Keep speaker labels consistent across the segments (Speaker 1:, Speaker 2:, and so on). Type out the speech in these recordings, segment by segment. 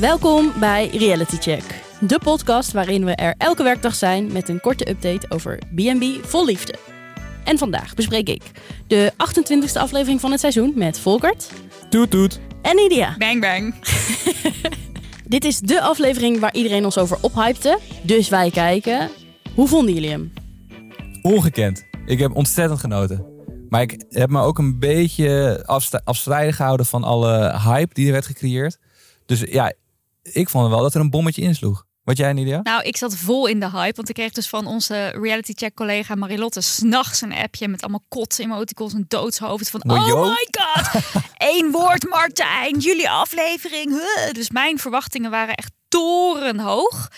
Speaker 1: Welkom bij Reality Check, de podcast waarin we er elke werkdag zijn met een korte update over B&B vol liefde. En vandaag bespreek ik de 28e aflevering van het seizoen met Volkert
Speaker 2: Toet toet.
Speaker 1: en Nidia.
Speaker 3: Bang bang.
Speaker 1: Dit is de aflevering waar iedereen ons over ophypte, dus wij kijken. Hoe vonden jullie hem?
Speaker 2: Ongekend. Ik heb ontzettend genoten. Maar ik heb me ook een beetje afstrijdig gehouden van alle hype die er werd gecreëerd. Dus ja, ik vond wel dat er een bommetje insloeg. Wat jij, Nidia?
Speaker 3: Nou, ik zat vol in de hype, want ik kreeg dus van onze reality check collega Marilotte s'nachts een appje met allemaal kots, emoticons en doodshoofd van
Speaker 2: Mojo.
Speaker 3: oh my god, één woord Martijn, jullie aflevering. huh." Dus mijn verwachtingen waren echt torenhoog.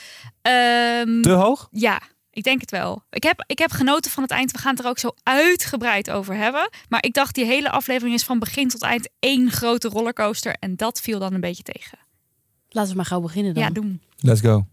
Speaker 3: Ehm,
Speaker 2: Te hoog?
Speaker 3: ja, ik denk het wel. Ik heb, ik heb genoten van het eind. We gaan het er ook zo uitgebreid over hebben. Maar ik dacht, die hele aflevering is van begin tot eind één grote rollercoaster. En dat viel dan een beetje tegen.
Speaker 1: Laten we maar gauw beginnen dan.
Speaker 3: Ja, doen.
Speaker 2: Let's go.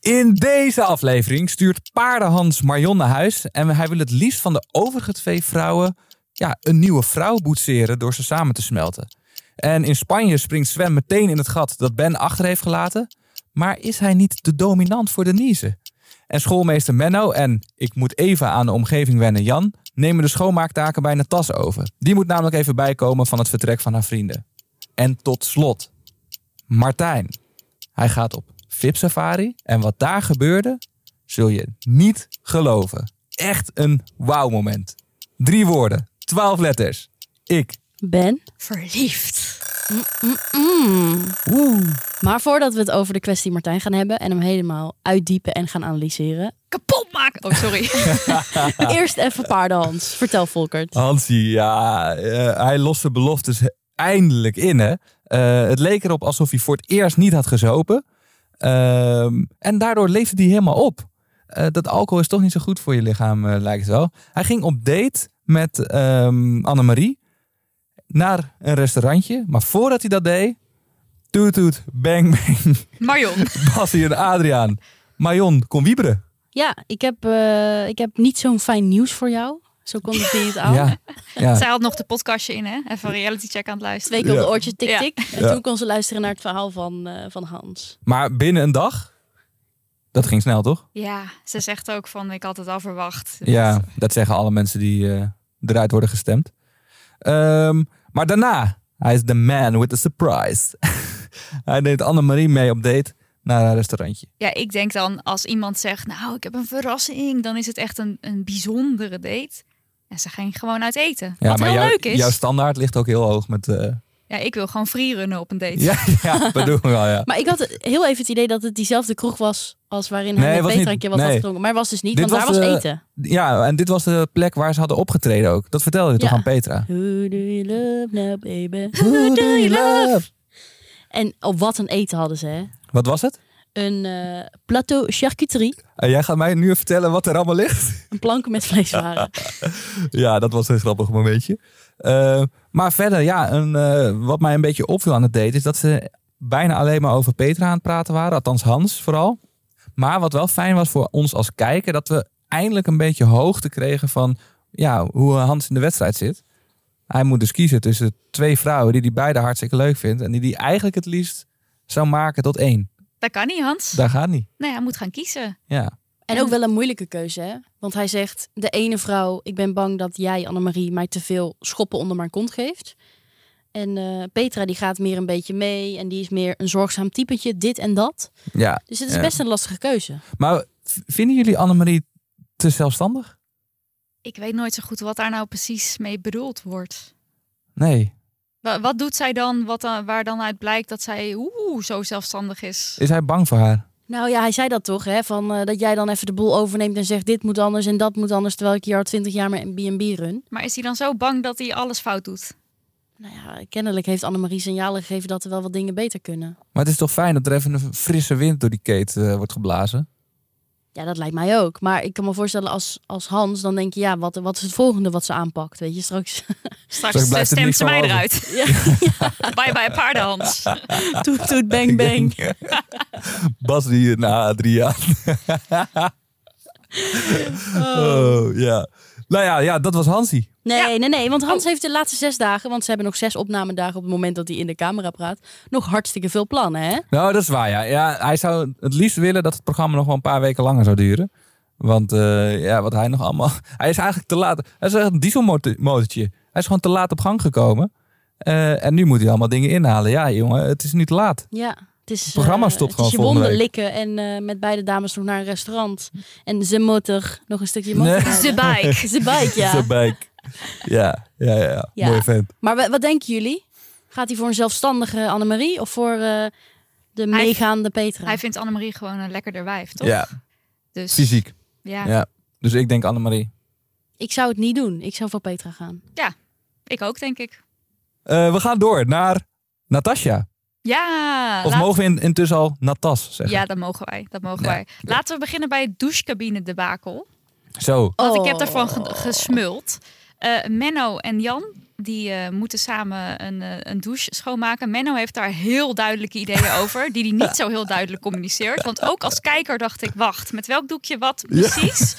Speaker 2: In deze aflevering stuurt paardenhans Marion naar huis. En hij wil het liefst van de overige twee vrouwen ja, een nieuwe vrouw boetseren door ze samen te smelten. En in Spanje springt Sven meteen in het gat dat Ben achter heeft gelaten. Maar is hij niet te dominant voor Denise? En schoolmeester Menno en ik moet even aan de omgeving wennen Jan nemen de schoonmaaktaken bij Natas over. Die moet namelijk even bijkomen van het vertrek van haar vrienden. En tot slot, Martijn. Hij gaat op VIP Safari en wat daar gebeurde, zul je niet geloven. Echt een wauw moment. Drie woorden, twaalf letters. Ik.
Speaker 1: Ben?
Speaker 3: Verliefd.
Speaker 1: Mm. Maar voordat we het over de kwestie Martijn gaan hebben en hem helemaal uitdiepen en gaan analyseren.
Speaker 3: Kapot maken. Oh, sorry.
Speaker 1: Eerst even paardenhans. Vertel Volkert.
Speaker 2: Hansie, ja, eh, hij lost de beloftes eindelijk in. Hè? Eh, het leek erop alsof hij voor het eerst niet had gezopen. Ehm, en daardoor leefde hij helemaal op. Eh, dat alcohol is toch niet zo goed voor je lichaam, lijkt het wel. Hij ging op date met ehm Annemarie naar een restaurantje. Maar voordat hij dat deed, toet toet, bang bang,
Speaker 3: Marion.
Speaker 2: Bassie en Adriaan. Marion, kom wieberen.
Speaker 1: Ja, ik heb, eh, ik heb niet zo'n fijn nieuws voor jou. Zo kon ik het aan.
Speaker 2: Ja, ja.
Speaker 3: Zij had nog de podcastje in, hè? Even een reality check aan het luisteren.
Speaker 1: Twee keer op de
Speaker 2: Ja.
Speaker 1: oortjes tik
Speaker 3: Ja.
Speaker 1: tik. En
Speaker 2: Ja.
Speaker 1: toen kon ze luisteren naar het verhaal van, eh, van Hans.
Speaker 2: Maar binnen een dag, dat ging snel toch?
Speaker 3: Ja, ze zegt ook van, ik had het al verwacht.
Speaker 2: Ja, dat zeggen alle mensen die eh, eruit worden gestemd. Ehm, maar daarna, hij is the man with the surprise. hij neemt Annemarie mee op date naar een restaurantje.
Speaker 3: Ja, ik denk dan als iemand zegt, nou, ik heb een verrassing, dan is het echt een, een bijzondere date. En ze gaan gewoon uit eten.
Speaker 2: Ja,
Speaker 3: Wat
Speaker 2: maar
Speaker 3: heel
Speaker 2: jouw-
Speaker 3: leuk is.
Speaker 2: jouw standaard ligt ook heel hoog met... eh,
Speaker 3: Ja, ik wil gewoon freerunnen op een date.
Speaker 2: ja, ja, bedoel wel, ja.
Speaker 1: Maar ik had heel even het idee dat het diezelfde kroeg was als waarin
Speaker 2: Nee,
Speaker 1: hij met Petra een keer wat
Speaker 2: nee.
Speaker 1: had gedronken. Maar was dus niet,
Speaker 2: Dit
Speaker 1: want daar
Speaker 2: was
Speaker 1: was
Speaker 2: de-
Speaker 1: eten.
Speaker 2: Ja, en dit was de plek waar ze hadden opgetreden ook. Dat vertelde je toch aan Petra?
Speaker 1: Who do you love now, baby?
Speaker 2: Who do you love?
Speaker 1: En oh, wat een eten hadden ze, hè?
Speaker 2: Wat was het?
Speaker 1: Een eh, plateau charcuterie.
Speaker 2: En jij gaat mij nu vertellen wat er allemaal ligt?
Speaker 1: Een planken met vleeswaren.
Speaker 2: Ja, dat was een grappig momentje. Eh, maar verder, ja, een, eh, wat mij een beetje opviel aan het date is dat ze bijna alleen maar over Petra aan het praten waren. Althans Hans vooral. Maar wat wel fijn was voor ons als kijker, dat we eindelijk een beetje hoogte kregen van ja, hoe Hans in de wedstrijd zit. Hij moet dus kiezen tussen twee vrouwen die hij beide hartstikke leuk vindt. En die hij eigenlijk het liefst zou maken tot één.
Speaker 3: Dat kan niet, Hans.
Speaker 2: Daar gaat niet.
Speaker 3: Nee, hij moet gaan kiezen.
Speaker 2: Ja.
Speaker 1: En ook wel een moeilijke keuze, hè? Want hij zegt, de ene vrouw, ik ben bang dat jij, Annemarie, mij te veel schoppen onder mijn kont geeft. En eh, Petra, die gaat meer een beetje mee. En die is meer een zorgzaam typetje, dit en dat.
Speaker 2: ja.
Speaker 1: Dus het is
Speaker 2: Ja.
Speaker 1: best een lastige keuze.
Speaker 2: Maar vinden jullie Annemarie te zelfstandig?
Speaker 3: Ik weet nooit zo goed wat daar nou precies mee bedoeld wordt.
Speaker 2: Nee.
Speaker 3: Wa- Wat doet zij dan, wat dan waar dan uit blijkt dat zij oeh, zo zelfstandig is?
Speaker 2: Is hij bang voor haar?
Speaker 1: Nou ja, hij zei dat toch, hè? Van, eh, dat jij dan even de boel overneemt en zegt, dit moet anders en dat moet anders. Terwijl ik hier al twintig jaar met een B&B run.
Speaker 3: Maar is hij dan zo bang dat hij alles fout doet?
Speaker 1: Nou ja, kennelijk heeft Annemarie signalen gegeven dat er wel wat dingen beter kunnen.
Speaker 2: Maar het is toch fijn dat er even een frisse wind door die keet eh, wordt geblazen?
Speaker 1: Ja, dat lijkt mij ook. Maar ik kan me voorstellen als, als Hans, dan denk je, ja, wat, wat is het volgende wat ze aanpakt? Weet je, straks
Speaker 3: Straks
Speaker 2: Straks
Speaker 3: stemt ze mij
Speaker 2: over.
Speaker 3: eruit.
Speaker 1: ja,
Speaker 3: Bye bye paardenhans.
Speaker 1: toet, toet, bang, bang.
Speaker 2: Bas die na drie jaar. Oh, ja. Nou ja, ja, dat was Hansie.
Speaker 1: Nee, nee, nee, want Hans
Speaker 3: Oh.
Speaker 1: heeft de laatste zes dagen, want ze hebben nog zes opnamedagen op het moment dat hij in de camera praat, nog hartstikke veel plannen, hè?
Speaker 2: Nou, dat is waar, ja. ja. Hij zou het liefst willen dat het programma nog wel een paar weken langer zou duren. Want eh, ja, wat hij nog allemaal... Hij is eigenlijk te laat. Hij is echt een dieselmotortje. Hij is gewoon te laat op gang gekomen. Eh, en nu moet hij allemaal dingen inhalen. Ja, jongen, het is niet te laat.
Speaker 1: Ja, is. Het
Speaker 2: programma stopt
Speaker 1: het is je
Speaker 2: gewoon volgende
Speaker 1: wonden likken en eh, met beide dames nog naar een restaurant. En ze motor, nog een stukje
Speaker 2: Nee.
Speaker 1: motor.
Speaker 3: De bike.
Speaker 1: Ze bike, ja.
Speaker 2: Zijn bijk. Ja, ja, ja, ja.
Speaker 1: Ja.
Speaker 2: Mooi vent.
Speaker 1: Maar wa- wat denken jullie? Gaat hij voor een zelfstandige Annemarie of voor eh, de meegaande Petra?
Speaker 3: Hij vindt Annemarie gewoon een lekkerder wijf, toch?
Speaker 2: Ja,
Speaker 3: Dus,
Speaker 2: fysiek.
Speaker 3: Ja.
Speaker 2: Ja. Dus ik denk Annemarie.
Speaker 1: Ik zou het niet doen. Ik zou voor Petra gaan.
Speaker 3: ik ook, denk ik.
Speaker 2: Eh, we gaan door naar Natasja.
Speaker 3: Ja,
Speaker 2: Of
Speaker 3: laat-
Speaker 2: mogen we in, intussen al Natas zeggen?
Speaker 3: ja, dat mogen wij. Dat mogen
Speaker 2: Ja.
Speaker 3: wij. Laten we beginnen bij het douchecabine debakel.
Speaker 2: Zo.
Speaker 3: Want ik
Speaker 1: Oh.
Speaker 3: heb daarvan ge- gesmuld. Eh, Menno en Jan, die eh, moeten samen een, eh, een douche schoonmaken. Menno heeft daar heel duidelijke ideeën over, die hij niet zo heel duidelijk communiceert. Want ook als kijker dacht ik, wacht, met welk doekje wat precies?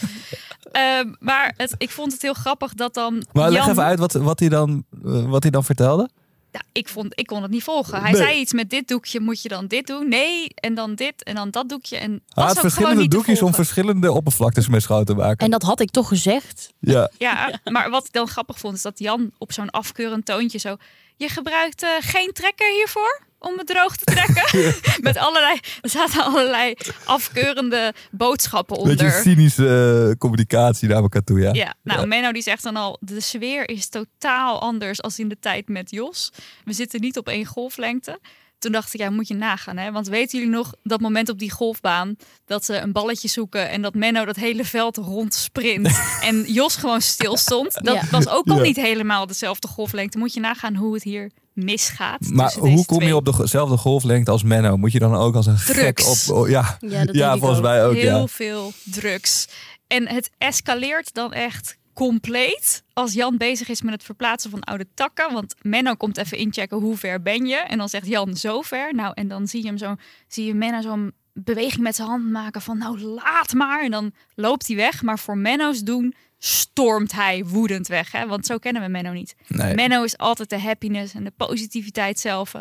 Speaker 3: Ehm, maar het, ik vond het heel grappig dat dan
Speaker 2: Maar leg even uit wat, wat, hij dan, wat hij dan vertelde.
Speaker 3: Ja, ik, vond, ik kon het niet volgen. Hij
Speaker 2: Nee.
Speaker 3: zei iets met dit doekje moet je dan dit doen. Nee, en dan dit en dan dat doekje. En
Speaker 2: Hij
Speaker 3: was
Speaker 2: had
Speaker 3: ook gewoon
Speaker 2: verschillende doekjes om verschillende oppervlaktes mee schoon te maken.
Speaker 1: En dat had ik toch gezegd.
Speaker 2: Ja.
Speaker 3: Ja, maar wat ik dan grappig vond, is dat Jan op zo'n afkeurend toontje zo... Je gebruikt eh, geen trekker hiervoor om het droog te trekken? Met allerlei, er zaten allerlei afkeurende boodschappen onder.
Speaker 2: Beetje cynische eh, communicatie naar elkaar toe, ja.
Speaker 3: Ja, nou,
Speaker 2: Ja.
Speaker 3: Menno die zegt dan al, de sfeer is totaal anders als in de tijd met Jos. We zitten niet op één golflengte. Toen dacht ik, ja, moet je nagaan, hè? Want weten jullie nog dat moment op die golfbaan dat ze een balletje zoeken en dat Menno dat hele veld rond sprint en Jos gewoon stil stond? Dat
Speaker 1: Ja.
Speaker 3: was ook al
Speaker 2: Ja.
Speaker 3: niet helemaal dezelfde golflengte. Moet je nagaan hoe het hier misgaat.
Speaker 2: Maar hoe kom je
Speaker 3: twee.
Speaker 2: op dezelfde golflengte als Menno? Moet je dan ook als een
Speaker 3: Drugs.
Speaker 2: gek op... oh, ja,
Speaker 1: Ja, dat
Speaker 2: volgens
Speaker 1: ook.
Speaker 2: mij ook,
Speaker 3: heel
Speaker 2: ja.
Speaker 3: veel drugs. En het escaleert dan echt compleet als Jan bezig is met het verplaatsen van oude takken. Want Menno komt even inchecken hoe ver ben je. En dan zegt Jan zo ver. Nou, en dan zie je hem zo, zie je Menno zo'n beweging met zijn hand maken van nou laat maar. En dan loopt hij weg. Maar voor Menno's doen stormt hij woedend weg. Hè? Want zo kennen we Menno niet.
Speaker 2: Nee.
Speaker 3: Menno is altijd de happiness en de positiviteit zelf.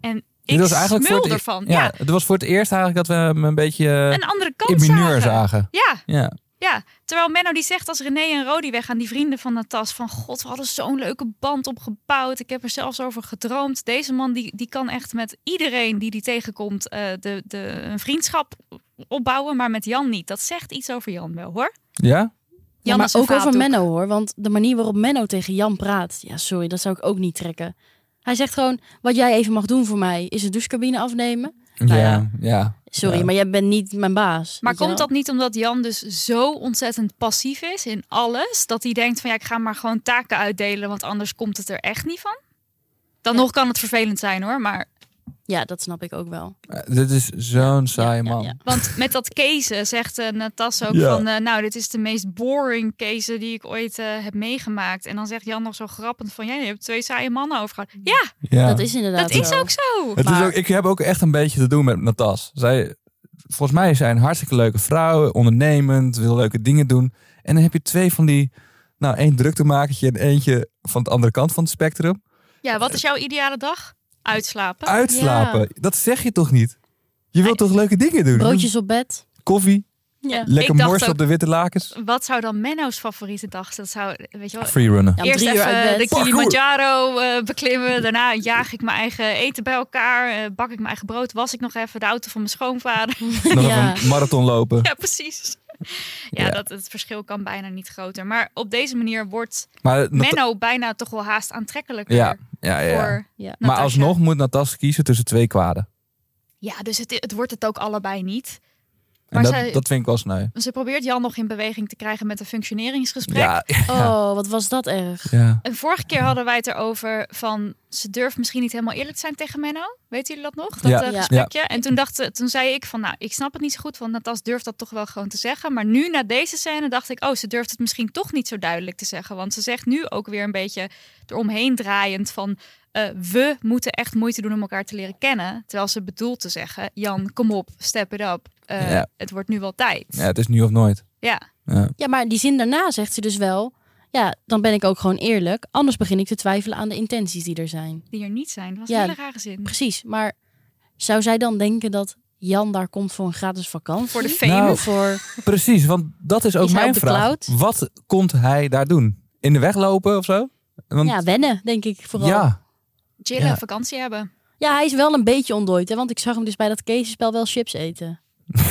Speaker 3: En ik
Speaker 2: was eigenlijk voor het, e-
Speaker 3: ervan.
Speaker 2: Ja,
Speaker 3: Ja,
Speaker 2: het was voor het eerst eigenlijk dat we hem een beetje
Speaker 3: een andere
Speaker 2: in
Speaker 3: kant
Speaker 2: mineur
Speaker 3: zagen.
Speaker 2: zagen.
Speaker 3: Ja,
Speaker 2: Ja.
Speaker 3: Ja, terwijl Menno die zegt als René en Rodi weggaan, die vrienden van Natas, van god, we hadden zo'n leuke band opgebouwd. Ik heb er zelfs over gedroomd. Deze man die, die kan echt met iedereen die die tegenkomt eh, de, de, een vriendschap opbouwen, maar met Jan niet. Dat zegt iets over Jan wel hoor.
Speaker 2: Ja?
Speaker 1: Ja,
Speaker 3: Jan
Speaker 1: maar
Speaker 3: is een
Speaker 1: ook over. Menno hoor. Want de manier waarop Menno tegen Jan praat. Ja, sorry, dat zou ik ook niet trekken. Hij zegt gewoon, wat jij even mag doen voor mij, is de douchecabine afnemen. Nou
Speaker 2: ja,
Speaker 1: ja.
Speaker 2: ja.
Speaker 1: Sorry,
Speaker 2: Ja.
Speaker 1: maar jij bent niet mijn baas.
Speaker 3: Maar komt
Speaker 1: wel?
Speaker 3: dat niet omdat Jan dus zo ontzettend passief is in alles, dat hij denkt van ja, ik ga maar gewoon taken uitdelen, want anders komt het er echt niet van? Dan
Speaker 1: Ja.
Speaker 3: nog kan het vervelend zijn hoor, maar
Speaker 1: Ja, dat snap ik ook wel.
Speaker 2: Eh, Dit is zo'n saaie
Speaker 1: ja,
Speaker 2: man.
Speaker 1: ja.
Speaker 3: Want met dat kezen zegt uh, Natas ook
Speaker 2: Ja.
Speaker 3: van... eh, nou, dit is de meest boring case die ik ooit eh, heb meegemaakt. En dan zegt Jan nog zo grappend van... jij je hebt twee saaie mannen overgehouden. Ja,
Speaker 2: Ja.
Speaker 1: Dat is inderdaad
Speaker 3: dat is ook zo.
Speaker 2: Het is ook, ik heb ook echt een beetje te doen met Natas. Zij, volgens mij is zij een hartstikke leuke vrouw, ondernemend, wil leuke dingen doen. En dan heb je twee van die, nou één druktemakertje en eentje van de andere kant van het spectrum.
Speaker 3: Ja, wat is jouw ideale dag? Uitslapen.
Speaker 2: Uitslapen, dat zeg je toch niet? Je wilt toch leuke dingen doen?
Speaker 1: Broodjes op bed.
Speaker 2: Koffie,
Speaker 1: Ja.
Speaker 2: lekker morsen op de witte lakens.
Speaker 3: Wat zou dan Menno's favoriete dag zijn? Dat zou, weet je wel...
Speaker 2: Freerunnen.
Speaker 1: Ja, om
Speaker 3: Eerst even de Kilimanjaro eh, beklimmen. Daarna jaag ik mijn eigen eten bij elkaar. eh, bak ik mijn eigen brood. Was ik nog even de auto van mijn schoonvader.
Speaker 2: Nog
Speaker 1: Ja.
Speaker 2: even een marathon lopen.
Speaker 3: ja, precies. Ja,
Speaker 2: Ja.
Speaker 3: Dat, het verschil kan bijna niet groter. Maar op deze manier wordt
Speaker 2: Maar, Nat-
Speaker 3: Menno bijna toch wel haast aantrekkelijker.
Speaker 2: ja, ja, ja, ja.
Speaker 3: Voor
Speaker 1: Ja.
Speaker 2: Maar alsnog moet Natas kiezen tussen twee kwaden.
Speaker 3: Ja, dus het, het wordt het ook allebei niet.
Speaker 2: En
Speaker 3: Maar
Speaker 2: dat,
Speaker 3: zij-
Speaker 2: dat vind ik wel sneu.
Speaker 3: Ze probeert Jan nog in beweging te krijgen met een functioneringsgesprek.
Speaker 2: Ja, ja,
Speaker 1: Oh, wat was dat erg.
Speaker 2: ja.
Speaker 3: En vorige keer hadden wij het erover van ze durft misschien niet helemaal eerlijk te zijn tegen Menno. Weten jullie dat nog? Dat
Speaker 2: Ja.
Speaker 3: eh,
Speaker 1: Ja.
Speaker 3: gesprekje. En toen dacht toen zei ik van nou, ik snap het niet zo goed, want Natas durft dat toch wel gewoon te zeggen. Maar nu na deze scène dacht ik, oh, ze durft het misschien toch niet zo duidelijk te zeggen. Want ze zegt nu ook weer een beetje eromheen draaiend van eh, we moeten echt moeite doen om elkaar te leren kennen. Terwijl ze bedoelt te zeggen, Jan, kom op, step it up. Eh,
Speaker 2: Ja.
Speaker 3: Het wordt nu wel tijd.
Speaker 2: ja, het is nu of nooit.
Speaker 3: ja.
Speaker 2: Ja.
Speaker 1: Ja, maar die zin daarna zegt ze dus wel... Ja, dan ben ik ook gewoon eerlijk. Anders begin ik te twijfelen aan de intenties die er zijn.
Speaker 3: die er niet zijn. Dat was
Speaker 1: Ja.
Speaker 3: een hele rare zin.
Speaker 1: Precies, maar zou zij dan denken dat Jan daar komt voor een gratis vakantie?
Speaker 3: Voor de fame.
Speaker 2: Nou,
Speaker 1: Voor...
Speaker 2: Precies, want dat is ook
Speaker 1: Is hij
Speaker 2: mijn vraag.
Speaker 1: cloud?
Speaker 2: Wat komt hij daar doen? In de weg lopen of zo? Want,
Speaker 1: Ja, wennen, denk ik vooral.
Speaker 2: ja,
Speaker 3: Chillen,
Speaker 2: Ja.
Speaker 3: vakantie hebben.
Speaker 1: Ja, hij is wel een beetje ontdooid, hè? want ik zag hem dus bij dat Keesspel wel chips eten.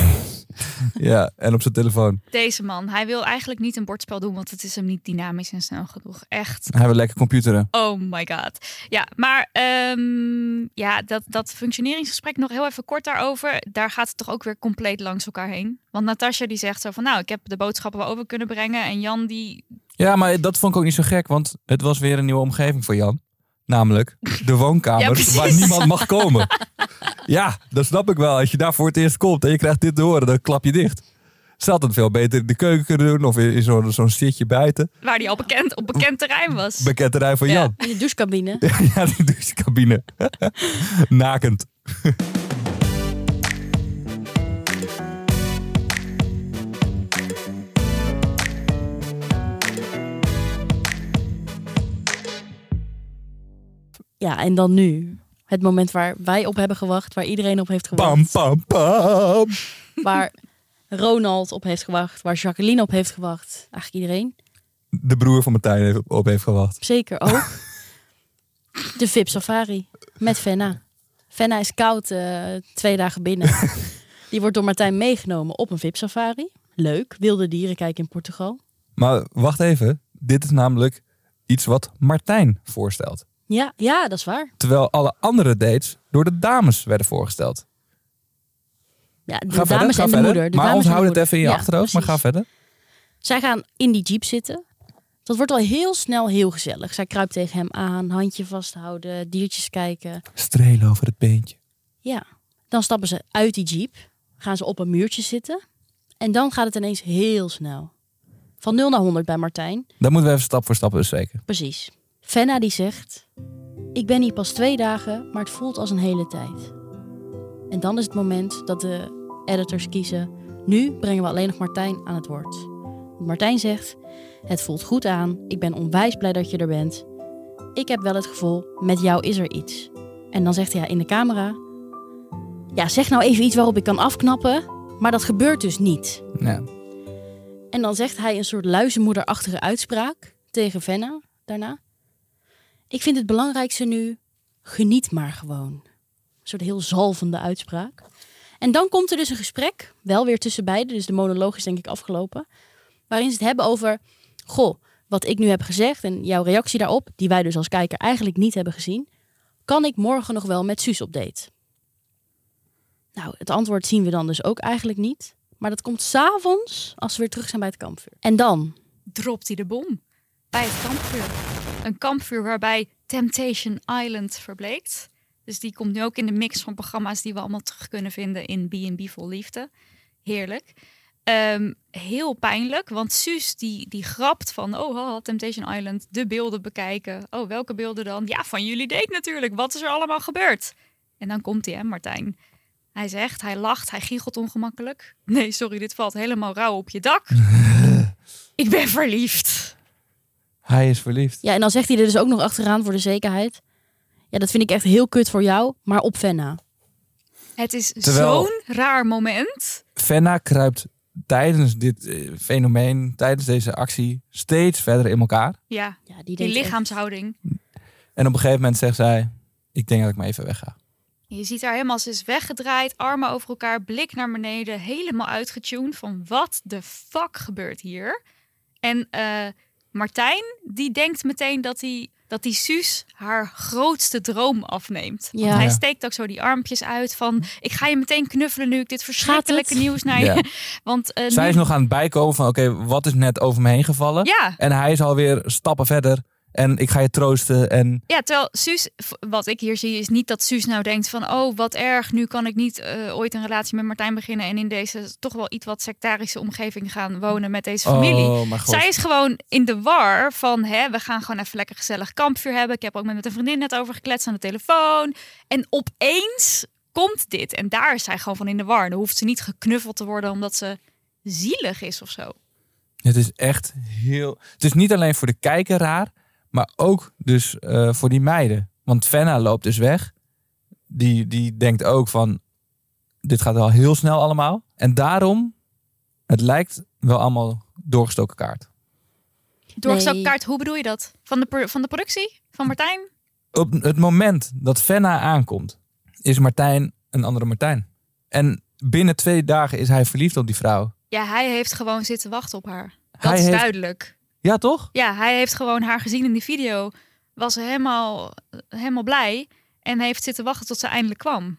Speaker 2: ja, en op zijn telefoon.
Speaker 3: Deze man, hij wil eigenlijk niet een bordspel doen, want het is hem niet dynamisch en snel genoeg. Echt.
Speaker 2: Hij wil lekker computeren.
Speaker 3: Oh my god. Ja, maar ehm, ja, dat, dat functioneringsgesprek nog heel even kort daarover. Daar gaat het toch ook weer compleet langs elkaar heen. Want Natasja die zegt zo van, nou, ik heb de boodschappen wel over kunnen brengen. En Jan die,
Speaker 2: Ja, maar dat vond ik ook niet zo gek, want het was weer een nieuwe omgeving voor Jan. Namelijk de woonkamer
Speaker 3: Ja,
Speaker 2: waar niemand mag komen. Ja, dat snap ik wel. Als je daar voor het eerst komt en je krijgt dit te horen, dan klap je dicht. Ze had het veel beter in de keuken kunnen doen of in zo'n zo'n zitje buiten.
Speaker 3: waar die al bekend, op bekend terrein was.
Speaker 2: Bekend terrein van
Speaker 3: Ja.
Speaker 2: Jan.
Speaker 1: In de douchecabine.
Speaker 2: Ja, die douchecabine. Nakend.
Speaker 1: Ja, en dan nu. Het moment waar wij op hebben gewacht, waar iedereen op heeft gewacht.
Speaker 2: Pam, pam, pam.
Speaker 1: Waar Ronald op heeft gewacht, waar Jacqueline op heeft gewacht. Eigenlijk iedereen.
Speaker 2: De broer van Martijn heeft op, op heeft gewacht.
Speaker 1: Zeker ook. De VIP Safari met Fenna. Fenna is koud eh, twee dagen binnen. Die wordt door Martijn meegenomen op een VIP Safari. Leuk, wilde dieren kijken in Portugal.
Speaker 2: Maar wacht even. Dit is namelijk iets wat Martijn voorstelt.
Speaker 1: Ja, ja, dat is waar.
Speaker 2: Terwijl alle andere dates door de dames werden voorgesteld.
Speaker 1: Ja, de
Speaker 2: Ga verder,
Speaker 1: dames
Speaker 2: ga
Speaker 1: en de
Speaker 2: verder.
Speaker 1: moeder. De
Speaker 2: maar onthoud het even in je
Speaker 1: Ja,
Speaker 2: achterhoofd, maar ga verder.
Speaker 1: Zij gaan in die jeep zitten. Dat wordt al heel snel heel gezellig. Zij kruipt tegen hem aan, handje vasthouden, diertjes kijken.
Speaker 2: Strelen over het beentje.
Speaker 1: Ja, dan stappen ze uit die jeep, gaan ze op een muurtje zitten. En dan gaat het ineens heel snel. Van 0 naar 100 bij Martijn.
Speaker 2: Dan moeten we even stap voor stap bespreken.
Speaker 1: Precies. Fenna die zegt: Ik ben hier pas twee dagen, maar het voelt als een hele tijd. En dan is het moment dat de editors kiezen: Nu brengen we alleen nog Martijn aan het woord. Martijn zegt: Het voelt goed aan. Ik ben onwijs blij dat je er bent. Ik heb wel het gevoel: met jou is er iets. En dan zegt hij in de camera: Ja, zeg nou even iets waarop ik kan afknappen. Maar dat gebeurt dus niet. En dan zegt hij een soort luizenmoederachtige uitspraak tegen Venna daarna. Ik vind het belangrijkste nu, geniet maar gewoon. Een soort heel zalvende uitspraak. En dan komt er dus een gesprek, wel weer tussen beiden, dus de monoloog is denk ik afgelopen, waarin ze het hebben over, goh, wat ik nu heb gezegd en jouw reactie daarop, die wij dus als kijker eigenlijk niet hebben gezien, kan ik morgen nog wel met Suus op date? Nou, het antwoord zien we dan dus ook eigenlijk niet. Maar dat komt s'avonds als we weer terug zijn bij het kampvuur. En dan?
Speaker 3: dropt hij de bom bij het kampvuur. Een kampvuur waarbij Temptation Island verbleekt. Dus die komt nu ook in de mix van programma's die we allemaal terug kunnen vinden in B&B Vol Liefde. Heerlijk. Ehm, heel pijnlijk, want Suus die, die grapt van... oh, haha, Temptation Island, de beelden bekijken. Oh, welke beelden dan? Ja, van jullie date natuurlijk. Wat is er allemaal gebeurd? En dan komt hij, hè, Martijn. Hij zegt, hij lacht, hij giechelt ongemakkelijk. Nee, sorry, dit valt helemaal rauw op je dak. Ik ben verliefd.
Speaker 2: Hij is verliefd.
Speaker 1: Ja, en dan zegt hij er dus ook nog achteraan voor de zekerheid. Ja, dat vind ik echt heel kut voor jou, maar op Venna.
Speaker 3: Het is
Speaker 2: Terwijl-
Speaker 3: zo'n raar moment.
Speaker 2: Fenna kruipt tijdens dit eh, fenomeen, tijdens deze actie, steeds verder in elkaar.
Speaker 3: Ja,
Speaker 1: Ja, die,
Speaker 3: die
Speaker 1: denkt echt-
Speaker 3: lichaamshouding.
Speaker 2: En op een gegeven moment zegt zij, ik denk dat ik maar even wegga.
Speaker 3: Je ziet haar helemaal, ze is weggedraaid, armen over elkaar, blik naar beneden, helemaal uitgetuned van wat de fuck gebeurt hier. En eh, Martijn, die denkt meteen dat hij, dat die Suus haar grootste droom afneemt. Want
Speaker 1: Ja.
Speaker 3: hij steekt ook zo die armpjes uit van... ik ga je meteen knuffelen nu ik dit verschrikkelijke nieuws naar je...
Speaker 2: Ja.
Speaker 3: Want eh,
Speaker 2: Zij
Speaker 3: nu-
Speaker 2: is nog aan het bijkomen van, oké, wat is net over me heen gevallen?
Speaker 3: Ja,
Speaker 2: En hij is alweer stappen verder. En ik ga je troosten. En
Speaker 3: Ja, terwijl Suus, wat ik hier zie, is niet dat Suus nou denkt van... oh, wat erg, nu kan ik niet eh, ooit een relatie met Martijn beginnen... en in deze toch wel iets wat sectarische omgeving gaan wonen met deze familie.
Speaker 2: Oh.
Speaker 3: Zij is gewoon in de war van, hè, we gaan gewoon even lekker gezellig kampvuur hebben. Ik heb ook met een vriendin net over gekletst aan de telefoon. En opeens komt dit. En daar is zij gewoon van in de war. Dan hoeft ze niet geknuffeld te worden omdat ze zielig is of zo.
Speaker 2: Het is echt heel... Het is niet alleen voor de kijker raar, maar ook dus eh, voor die meiden. Want Fenna loopt dus weg. Die, die denkt ook van, dit gaat wel heel snel allemaal. En daarom, het lijkt wel allemaal doorgestoken kaart.
Speaker 3: Doorgestoken
Speaker 1: Nee.
Speaker 3: kaart, hoe bedoel je dat? Van de, van de productie? Van Martijn?
Speaker 2: Op het moment dat Fenna aankomt, is Martijn een andere Martijn. En binnen twee dagen is hij verliefd op die vrouw.
Speaker 3: Ja, hij heeft gewoon zitten wachten op haar. Dat
Speaker 2: Hij
Speaker 3: is
Speaker 2: heeft-
Speaker 3: duidelijk.
Speaker 2: Ja, toch?
Speaker 3: Ja, hij heeft gewoon haar gezien in die video. Was helemaal, helemaal blij. En heeft zitten wachten tot ze eindelijk kwam.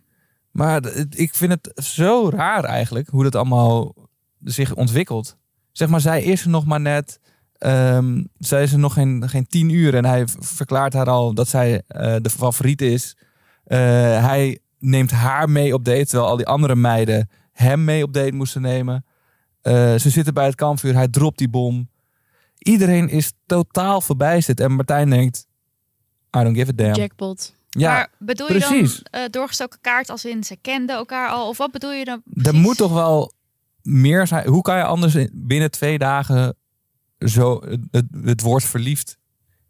Speaker 2: Maar ik vind het zo raar eigenlijk hoe dat allemaal zich ontwikkelt. Zeg maar, zij is er nog maar net. ehm, zij is er nog geen, geen tien uur en hij verklaart haar al dat zij eh, de favoriet is. Eh, hij neemt haar mee op date, terwijl al die andere meiden hem mee op date moesten nemen. Eh, ze zitten bij het kampvuur, hij dropt die bom. Iedereen is totaal verbijsterd en Martijn denkt, I don't give a damn.
Speaker 1: Jackpot.
Speaker 2: Ja,
Speaker 3: maar bedoel je
Speaker 2: precies.
Speaker 3: dan eh, doorgestoken kaart als in ze kenden elkaar al? Of wat bedoel je dan
Speaker 2: Er moet toch wel meer zijn. Hoe kan je anders in- binnen twee dagen zo het woord verliefd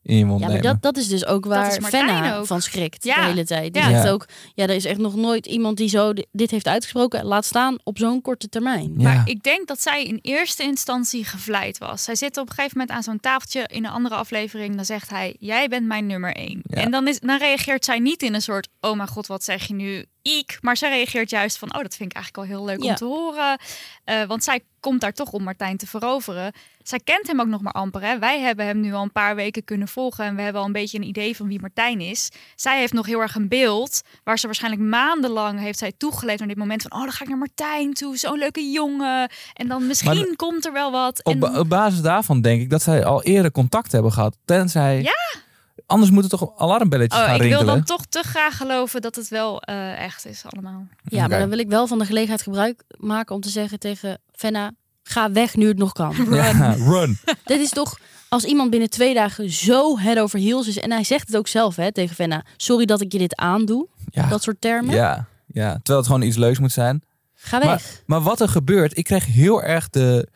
Speaker 2: in je mond
Speaker 1: Ja, maar
Speaker 2: nemen?
Speaker 1: dat, dat is dus ook waar Fenna
Speaker 3: ook.
Speaker 1: van schrikt
Speaker 3: Ja.
Speaker 1: de hele tijd. Die
Speaker 3: Ja.
Speaker 1: zegt
Speaker 2: Ja.
Speaker 1: ook, ja, er is echt nog nooit iemand die zo di- dit heeft uitgesproken. Laat staan op zo'n korte termijn.
Speaker 2: Ja.
Speaker 3: Maar ik denk dat zij in eerste instantie gevleid was. Zij zit op een gegeven moment aan zo'n tafeltje in een andere aflevering. Dan zegt hij, jij bent mijn nummer één.
Speaker 2: Ja.
Speaker 3: En dan, is, dan reageert zij niet in een soort, oh mijn god, wat zeg je nu? Ik. Maar zij reageert juist van, oh, dat vind ik eigenlijk wel heel leuk
Speaker 1: Ja.
Speaker 3: om te horen. Eh, want zij komt daar toch om Martijn te veroveren. Zij kent hem ook nog maar amper. Hè? Wij hebben hem nu al een paar weken kunnen volgen. En we hebben al een beetje een idee van wie Martijn is. Zij heeft nog heel erg een beeld. Waar ze waarschijnlijk maandenlang heeft zij toegeleefd naar dit moment. Van, oh, dan ga ik naar Martijn toe. Zo'n leuke jongen. En dan misschien
Speaker 2: Maar
Speaker 3: komt er wel wat.
Speaker 2: op,
Speaker 3: En,
Speaker 2: op basis daarvan denk ik dat zij al eerder contact hebben gehad. Tenzij.
Speaker 3: Ja.
Speaker 2: Anders moeten toch alarmbelletjes
Speaker 3: oh,
Speaker 2: gaan
Speaker 3: ik wil
Speaker 2: rinkelen.
Speaker 3: dan toch te graag geloven dat het wel eh, echt is allemaal.
Speaker 1: Ja, maar dan wil ik wel van de gelegenheid gebruik maken om te zeggen tegen Fenna, ga weg nu het nog kan.
Speaker 2: Ja, run.
Speaker 1: Dit is toch, als iemand binnen twee dagen zo head over heels is, en hij zegt het ook zelf hè, tegen Fenna, sorry dat ik je dit aandoe,
Speaker 2: Ja.
Speaker 1: dat soort termen,
Speaker 2: Ja, ja, terwijl het gewoon iets leuks moet zijn.
Speaker 1: ga weg.
Speaker 2: Maar, maar wat er gebeurt, ik kreeg heel erg de,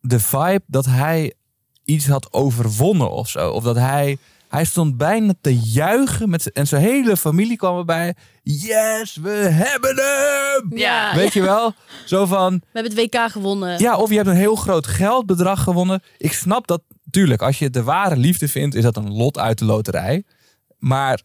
Speaker 2: de vibe dat hij iets had overwonnen of zo. Of dat hij, hij stond bijna te juichen met en zijn hele familie kwam erbij. Yes, we hebben hem!
Speaker 3: Ja.
Speaker 2: Weet je wel? Zo van,
Speaker 1: We hebben het WK gewonnen.
Speaker 2: ja, of je hebt een heel groot geldbedrag gewonnen. Ik snap dat, tuurlijk, als je de ware liefde vindt, is dat een lot uit de loterij. Maar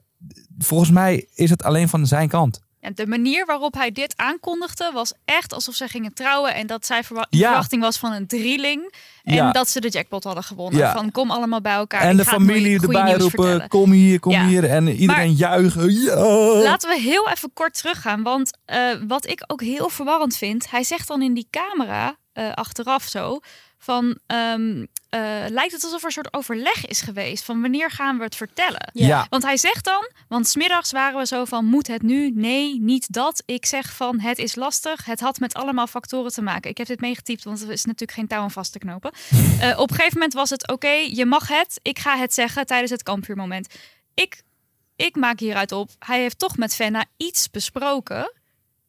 Speaker 2: volgens mij is het alleen van zijn kant.
Speaker 3: De manier waarop hij dit aankondigde was echt alsof zij gingen trouwen. En dat zij verwa-
Speaker 2: Ja.
Speaker 3: verwachting was van een drieling. En
Speaker 2: Ja.
Speaker 3: dat ze de jackpot hadden gewonnen.
Speaker 2: Ja.
Speaker 3: Van kom allemaal bij elkaar.
Speaker 2: En de familie erbij roepen,
Speaker 3: vertellen.
Speaker 2: kom hier, kom
Speaker 3: Ja.
Speaker 2: hier. En iedereen juichen. Ja.
Speaker 3: Laten we heel even kort teruggaan. Want eh, wat ik ook heel verwarrend vind. Hij zegt dan in die camera, eh, achteraf zo. Van, ehm, eh, lijkt het alsof er een soort overleg is geweest. Van wanneer gaan we het vertellen?
Speaker 1: Ja.
Speaker 2: Ja.
Speaker 3: Want hij zegt dan, want smiddags waren we zo van, moet het nu? Nee, niet dat. Ik zeg van, het is lastig. Het had met allemaal factoren te maken. Ik heb dit meegetypt, want er is natuurlijk geen touw aan vast te knopen. Eh, op een gegeven moment was het, oké, je mag het. Ik ga het zeggen tijdens het kampvuurmoment. Ik, ik maak hieruit op, hij heeft toch met Fenna iets besproken.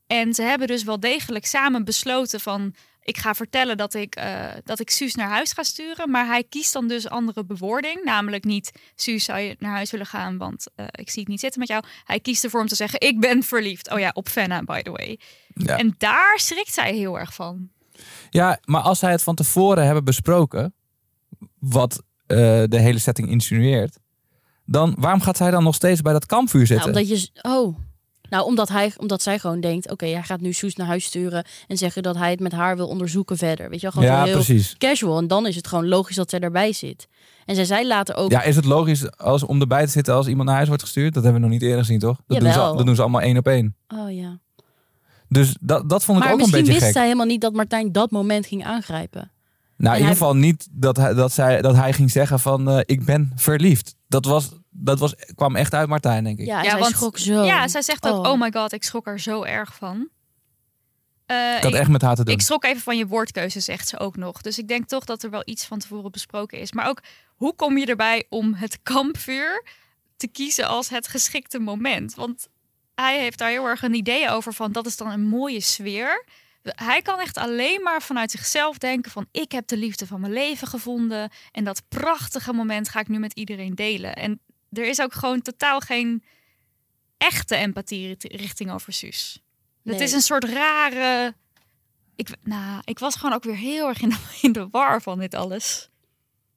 Speaker 3: En ze hebben dus wel degelijk samen besloten van... ik ga vertellen dat ik, eh, dat ik Suus naar huis ga sturen. Maar hij kiest dan dus andere bewoording. Namelijk niet, Suus, zou je naar huis willen gaan? Want eh, ik zie het niet zitten met jou. Hij kiest ervoor om te zeggen, ik ben verliefd. Oh ja, op Fenna, by the way.
Speaker 2: Ja.
Speaker 3: En daar schrikt zij heel erg van.
Speaker 2: ja, maar als zij het van tevoren hebben besproken, wat eh, de hele setting insinueert, dan waarom gaat zij dan nog steeds bij dat kampvuur
Speaker 1: Ja,
Speaker 2: zitten?
Speaker 1: omdat je, oh, Nou, omdat, hij, omdat zij gewoon denkt, oké, hij gaat nu Soes naar huis sturen en zeggen dat hij het met haar wil onderzoeken verder. Weet je wel, gewoon
Speaker 2: Ja,
Speaker 1: heel
Speaker 2: precies.
Speaker 1: casual. En dan is het gewoon logisch dat zij erbij zit. En zij zei later ook,
Speaker 2: Ja, is het logisch als, om erbij te zitten als iemand naar huis wordt gestuurd? Dat hebben we nog niet eerder gezien, toch? Dat, doen ze, dat doen ze allemaal één op één.
Speaker 1: oh ja.
Speaker 2: Dus dat, dat vond ik
Speaker 1: Maar
Speaker 2: ook een
Speaker 1: misschien
Speaker 2: beetje
Speaker 1: wist
Speaker 2: gek.
Speaker 1: zij helemaal niet dat Martijn dat moment ging aangrijpen.
Speaker 2: Nou, in ieder geval niet dat hij, dat, zij, dat hij ging zeggen van eh, ik ben verliefd. Dat, was, dat was, kwam echt uit Martijn, denk ik.
Speaker 1: Ja, zij
Speaker 3: want-
Speaker 1: schrok zo.
Speaker 3: Ja, zij zegt ook,
Speaker 1: Oh.
Speaker 3: oh my god, ik schrok er zo erg van. Eh,
Speaker 2: ik had
Speaker 3: ik,
Speaker 2: echt met haar te doen.
Speaker 3: ik schrok even van je woordkeuze, zegt ze ook nog. Dus ik denk toch dat er wel iets van tevoren besproken is. Maar ook, hoe kom je erbij om het kampvuur te kiezen als het geschikte moment? Want hij heeft daar heel erg een idee over van, dat is dan een mooie sfeer. Hij kan echt alleen maar vanuit zichzelf denken van, ik heb de liefde van mijn leven gevonden. En dat prachtige moment ga ik nu met iedereen delen. En er is ook gewoon totaal geen echte empathie richting over Suus. Het is een soort rare. Ik, nou, ik was gewoon ook weer heel erg in de, in de war van dit alles.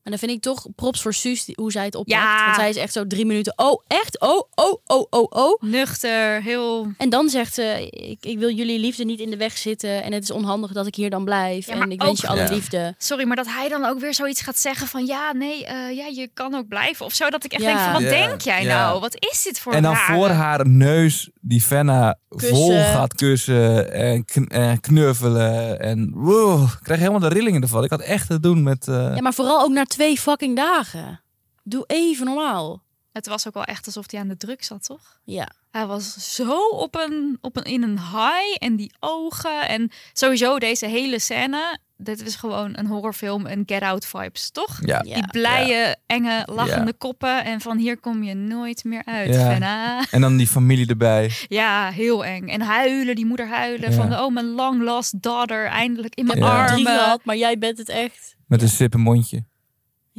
Speaker 1: En dan vind ik toch props voor Suus, die- hoe zij het oppakt.
Speaker 3: Ja.
Speaker 1: Want zij is echt zo drie minuten, oh echt? Oh, oh, oh, oh, oh.
Speaker 3: Nuchter, heel.
Speaker 1: En dan zegt ze, ik, ik wil jullie liefde niet in de weg zitten. En het is onhandig dat ik hier dan blijf.
Speaker 3: Ja,
Speaker 1: en ik wens je alle
Speaker 2: Ja.
Speaker 1: liefde.
Speaker 3: Sorry, maar dat hij dan ook weer zoiets gaat zeggen van ja, nee, eh, ja, je kan ook blijven of zo. Dat ik echt
Speaker 1: Ja.
Speaker 3: denk van wat
Speaker 2: Ja,
Speaker 3: denk jij
Speaker 2: ja.
Speaker 3: nou? Wat is dit voor
Speaker 2: en dan
Speaker 3: rare-
Speaker 2: voor haar neus die Fenna vol gaat kussen en, kn- en knuffelen. En wow, ik krijg helemaal de rillingen ervan. Ik had echt te doen met... eh,
Speaker 1: Ja, maar vooral ook na twee fucking dagen. Doe even normaal.
Speaker 3: Het was ook wel echt alsof hij aan de druk zat, toch?
Speaker 1: Ja.
Speaker 3: Hij was zo op een, op een, in een high en die ogen en sowieso deze hele scène. Dit is gewoon een horrorfilm en Get Out vibes, toch?
Speaker 2: ja.
Speaker 1: Ja.
Speaker 3: Die blije, enge, lachende
Speaker 2: Ja.
Speaker 3: koppen. En van hier kom je nooit meer uit.
Speaker 2: En dan die familie erbij.
Speaker 3: Ja, heel eng. En huilen, die moeder huilen.
Speaker 2: Ja.
Speaker 3: Van, oh, mijn long lost daughter, eindelijk in mijn
Speaker 1: drie
Speaker 3: armen.
Speaker 1: gehad, maar jij bent het echt.
Speaker 2: Met een sippe mondje.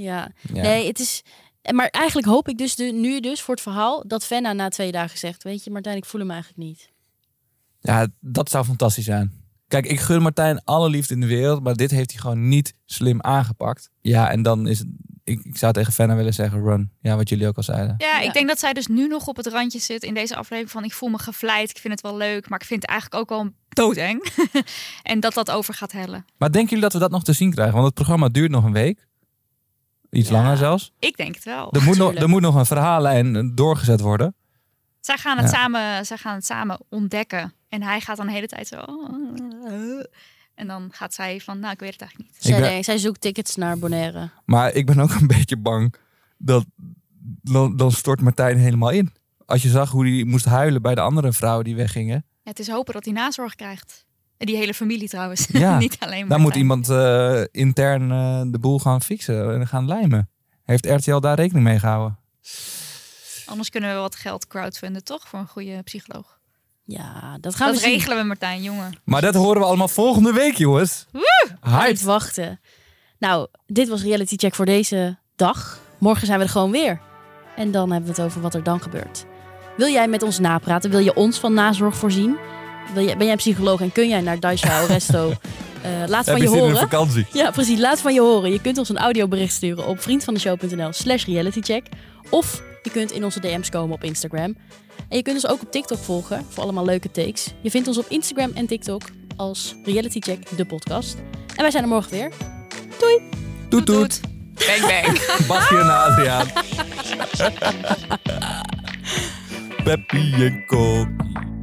Speaker 1: Ja.
Speaker 2: Ja.
Speaker 1: Nee, het is... Maar eigenlijk hoop ik dus de, nu dus voor het verhaal dat Fenna na twee dagen zegt... Weet je Martijn, ik voel hem eigenlijk niet.
Speaker 2: Ja, dat zou fantastisch zijn. Kijk, ik gun Martijn alle liefde in de wereld, maar dit heeft hij gewoon niet slim aangepakt. Ja, en dan is het, ik, ik zou tegen Fenna willen zeggen, run. Ja, wat jullie ook al zeiden.
Speaker 3: Ja,
Speaker 1: Ja.
Speaker 3: ik denk dat zij dus nu nog op het randje zit in deze aflevering van ik voel me gevleid, ik vind het wel leuk, maar ik vind het eigenlijk ook wel doodeng. en dat dat over gaat hellen.
Speaker 2: Maar denken jullie dat we dat nog te zien krijgen? Want het programma duurt nog een week. Iets
Speaker 1: Ja.
Speaker 2: langer zelfs.
Speaker 3: Ik denk het wel.
Speaker 2: Er moet, nog, er moet nog een verhaallijn doorgezet worden.
Speaker 3: Zij gaan het,
Speaker 2: Ja.
Speaker 3: samen, zij gaan het samen ontdekken. En hij gaat dan de hele tijd zo. "Oh, En dan gaat zij van, nou, ik weet het eigenlijk niet.
Speaker 1: Zij,
Speaker 2: ben-
Speaker 1: zij zoekt tickets naar Bonaire.
Speaker 2: Maar ik ben ook een beetje bang dat dan, dan stort Martijn helemaal in. Als je zag hoe hij moest huilen bij de andere vrouwen die weggingen.
Speaker 3: Ja, het is hopen dat hij nazorg krijgt. En die hele familie trouwens.
Speaker 2: Ja,
Speaker 3: niet alleen maar.
Speaker 2: Dan moet iemand eh, intern eh, de boel gaan fixen en gaan lijmen. Heeft RTL daar rekening mee gehouden?
Speaker 3: Anders kunnen we wat geld crowdfunden, toch? Voor een goede psycholoog.
Speaker 1: Ja, dat gaan
Speaker 3: dat
Speaker 1: we zien.
Speaker 3: regelen we, Martijn, jongen.
Speaker 2: Maar dat horen we allemaal volgende week, jongens.
Speaker 1: Niet wachten. Nou, dit was Reality Check voor deze dag. Morgen zijn we er gewoon weer. En dan hebben we het over wat er dan gebeurt. Wil jij met ons napraten? Wil je ons van nazorg voorzien? Wil jij, ben jij psycholoog en kun jij naar Daisha Resto? Eh, laat van
Speaker 2: Heb
Speaker 1: je horen.
Speaker 2: vakantie?
Speaker 1: Ja, precies. Laat van je horen. Je kunt ons een audiobericht sturen op vriendvandeshow.nl slash realitycheck. Of je kunt in onze DM's komen op Instagram. En je kunt ons ook op TikTok volgen voor allemaal leuke takes. Je vindt ons op Instagram en TikTok als Reality Check, de podcast. En wij zijn er morgen weer.
Speaker 2: Toet toet.
Speaker 3: Bang, bang.
Speaker 2: Basje en Adriaan. Peppy en Kokkie.